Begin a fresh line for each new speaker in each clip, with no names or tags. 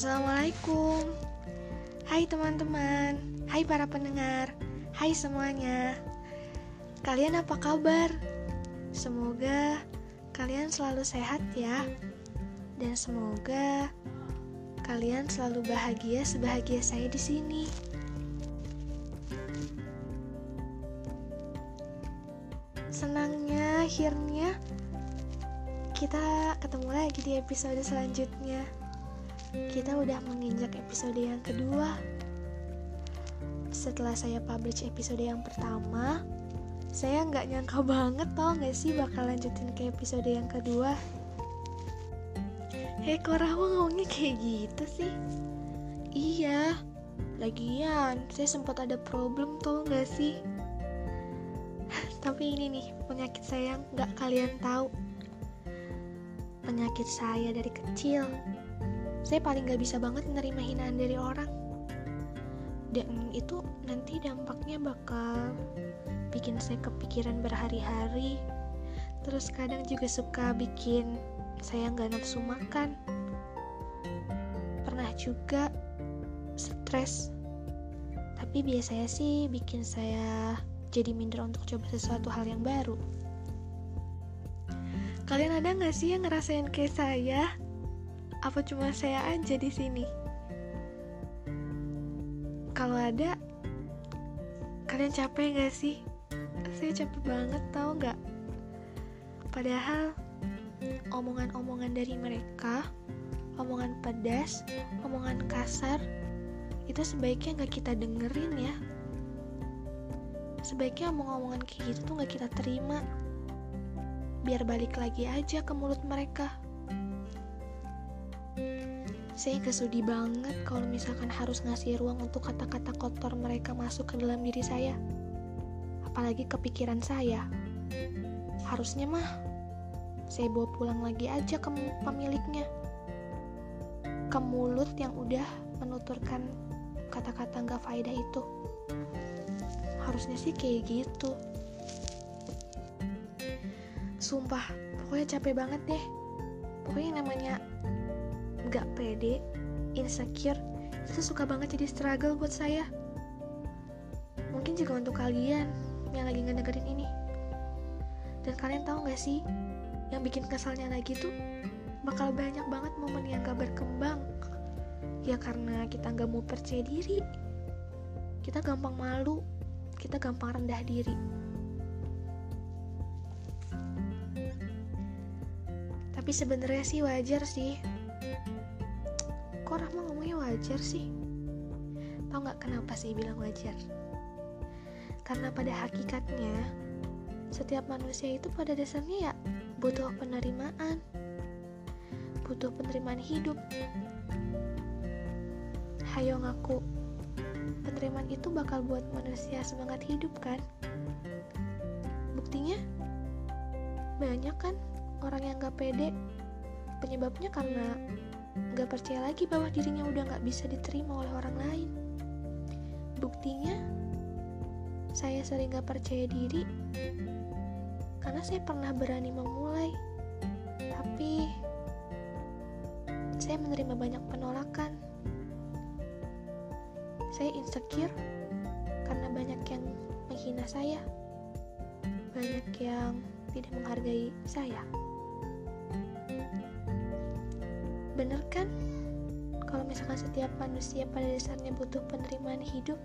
Assalamualaikum Hai teman-teman Hai para pendengar Hai semuanya Kalian apa kabar? Semoga kalian selalu sehat ya Dan semoga kalian selalu bahagia sebahagia saya di sini. Senangnya akhirnya kita ketemu lagi di episode selanjutnya. Kita udah menginjak episode yang kedua. Setelah saya publish episode yang pertama, saya nggak nyangka banget tau nggak sih bakal lanjutin ke episode yang kedua. Hei kok Rahma ngomongnya kayak gitu sih? Iya, lagian saya sempat ada problem tau nggak sih? Tapi ini nih penyakit saya nggak kalian tahu. Penyakit saya dari kecil. Saya paling nggak bisa banget menerima hinaan dari orang. Dan itu nanti dampaknya bakal bikin saya kepikiran berhari-hari. Terus kadang juga suka bikin saya nggak nafsu makan. Pernah juga stres. Tapi biasanya sih bikin saya jadi minder untuk coba sesuatu hal yang baru. Kalian ada nggak sih yang ngerasain kayak saya? Apa cuma saya aja di sini? Kalau ada, kalian capek nggak sih? Saya capek banget tau nggak? Padahal omongan-omongan dari mereka, omongan pedas, omongan kasar, itu sebaiknya nggak kita dengerin ya. Sebaiknya omong-omongan kayak gitu tuh nggak kita terima. Biar balik lagi aja ke mulut mereka. Saya kesudi banget kalau misalkan harus ngasih ruang untuk kata-kata kotor mereka masuk ke dalam diri saya. Apalagi kepikiran saya. Harusnya mah saya bawa pulang lagi aja ke pemiliknya. Ke mulut yang udah menuturkan kata-kata nggak faedah itu. Harusnya sih kayak gitu. Sumpah, pokoknya capek banget deh. Pokoknya namanya nggak pede, insecure, itu suka banget jadi struggle buat saya. Mungkin juga untuk kalian yang lagi ngedengerin ini. Dan kalian tahu gak sih, yang bikin kesalnya lagi tuh bakal banyak banget momen yang gak berkembang. Ya karena kita gak mau percaya diri, kita gampang malu, kita gampang rendah diri. Tapi sebenarnya sih wajar sih. Ngomongnya wajar sih? Tahu nggak kenapa sih bilang wajar? Karena pada hakikatnya setiap manusia itu pada dasarnya ya butuh penerimaan, butuh penerimaan hidup. Hayo ngaku, penerimaan itu bakal buat manusia semangat hidup kan? Buktinya banyak kan orang yang gak pede penyebabnya karena gak percaya lagi bahwa dirinya udah gak bisa diterima oleh orang lain. Buktinya saya sering gak percaya diri karena saya pernah berani memulai. Tapi saya menerima banyak penolakan. Saya insecure karena banyak yang menghina saya. Banyak yang tidak menghargai saya bener kan? Kalau misalkan setiap manusia pada dasarnya butuh penerimaan hidup.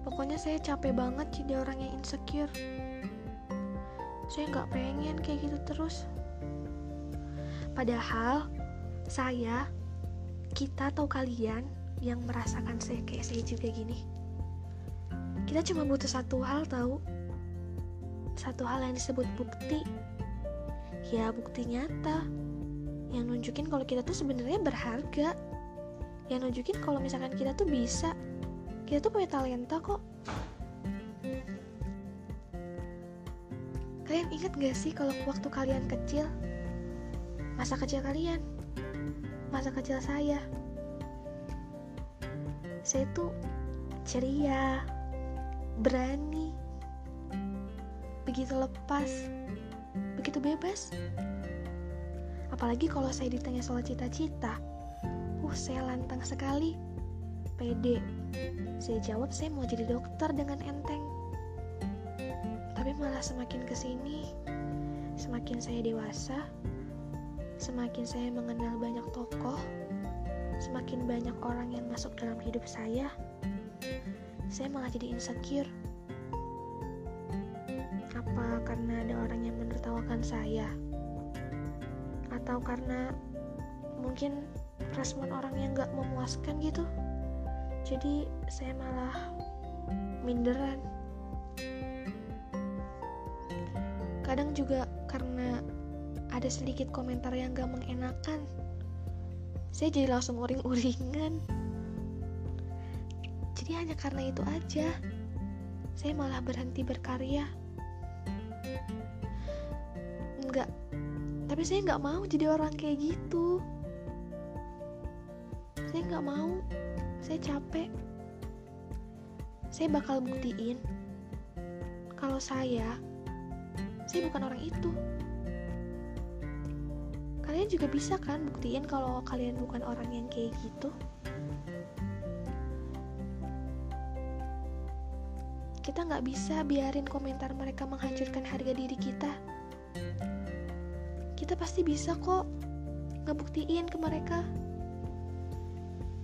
Pokoknya saya capek banget jadi orang yang insecure. Saya nggak pengen kayak gitu terus. Padahal saya kita atau kalian yang merasakan saya kayak saya juga gini. Kita cuma butuh satu hal tahu? Satu hal yang disebut bukti ya bukti nyata. Yang nunjukin kalau kita tuh sebenarnya berharga. Yang nunjukin kalau misalkan kita tuh bisa. Kita tuh punya talenta kok. Kalian ingat gak sih kalau waktu kalian kecil? Masa kecil kalian. Masa kecil saya. Saya tuh ceria berani begitu lepas begitu bebas Apalagi kalau saya ditanya soal cita-cita. Uh, saya lantang sekali. Pede. Saya jawab saya mau jadi dokter dengan enteng. Tapi malah semakin ke sini, semakin saya dewasa, semakin saya mengenal banyak tokoh, semakin banyak orang yang masuk dalam hidup saya, saya malah jadi insecure. Saya? Atau karena mungkin respon orang yang gak memuaskan gitu? Jadi saya malah minderan. Kadang juga karena ada sedikit komentar yang gak mengenakan saya jadi langsung uring-uringan jadi hanya karena itu aja saya malah berhenti berkarya enggak. Tapi saya nggak mau jadi orang kayak gitu. Saya nggak mau. Saya capek. Saya bakal buktiin kalau saya saya bukan orang itu. Kalian juga bisa kan buktiin kalau kalian bukan orang yang kayak gitu? Kita nggak bisa biarin komentar mereka menghancurkan harga diri kita kita pasti bisa kok ngebuktiin ke mereka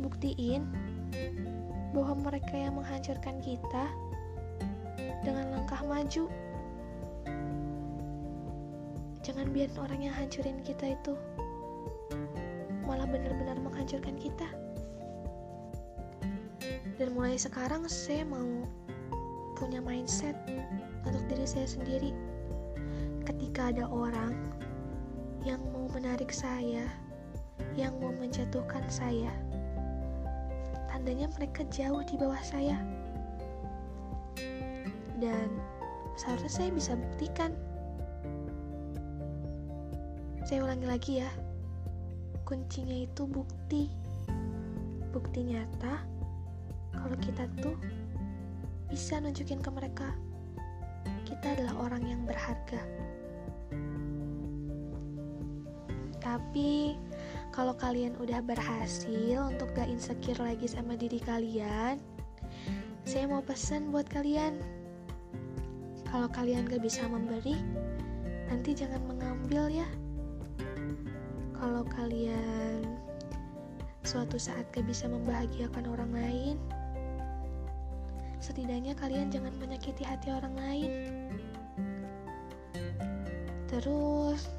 buktiin bahwa mereka yang menghancurkan kita dengan langkah maju Jangan biarin orang yang hancurin kita itu malah benar-benar menghancurkan kita. Dan mulai sekarang saya mau punya mindset untuk diri saya sendiri. Ketika ada orang saya, yang mau menjatuhkan saya, tandanya mereka jauh di bawah saya. Dan seharusnya saya bisa buktikan saya ulangi lagi ya. Kuncinya itu bukti. Bukti nyata kalau kita tuh bisa nunjukin ke mereka kita adalah orang yang berharga. Tapi kalau kalian udah berhasil untuk gak insecure lagi sama diri kalian, saya mau pesan buat kalian. Kalau kalian gak bisa memberi, nanti jangan mengambil ya kalau kalian suatu saat gak bisa membahagiakan orang lain, setidaknya kalian jangan menyakiti hati orang lain. Terus,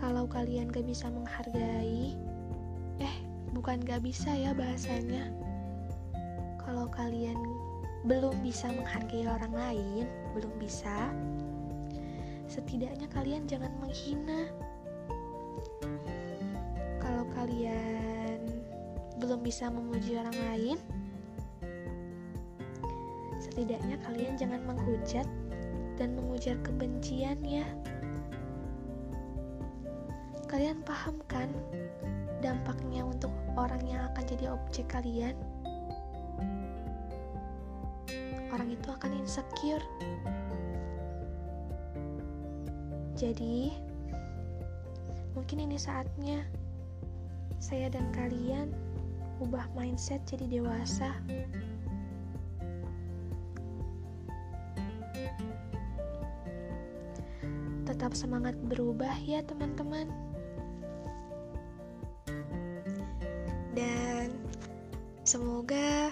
kalau kalian gak bisa menghargai, eh, bukan gak bisa ya bahasanya. Kalau kalian belum bisa menghargai orang lain, belum bisa, setidaknya kalian jangan menghina kalian belum bisa memuji orang lain, setidaknya kalian jangan menghujat dan mengujar kebencian ya. Kalian paham kan dampaknya untuk orang yang akan jadi objek kalian? Orang itu akan insecure. Jadi, mungkin ini saatnya saya dan kalian ubah mindset jadi dewasa. Tetap semangat berubah ya teman-teman. Semoga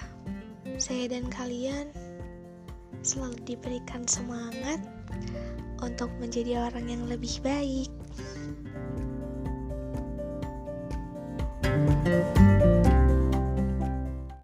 saya dan kalian selalu diberikan semangat untuk menjadi orang yang lebih baik. Thank you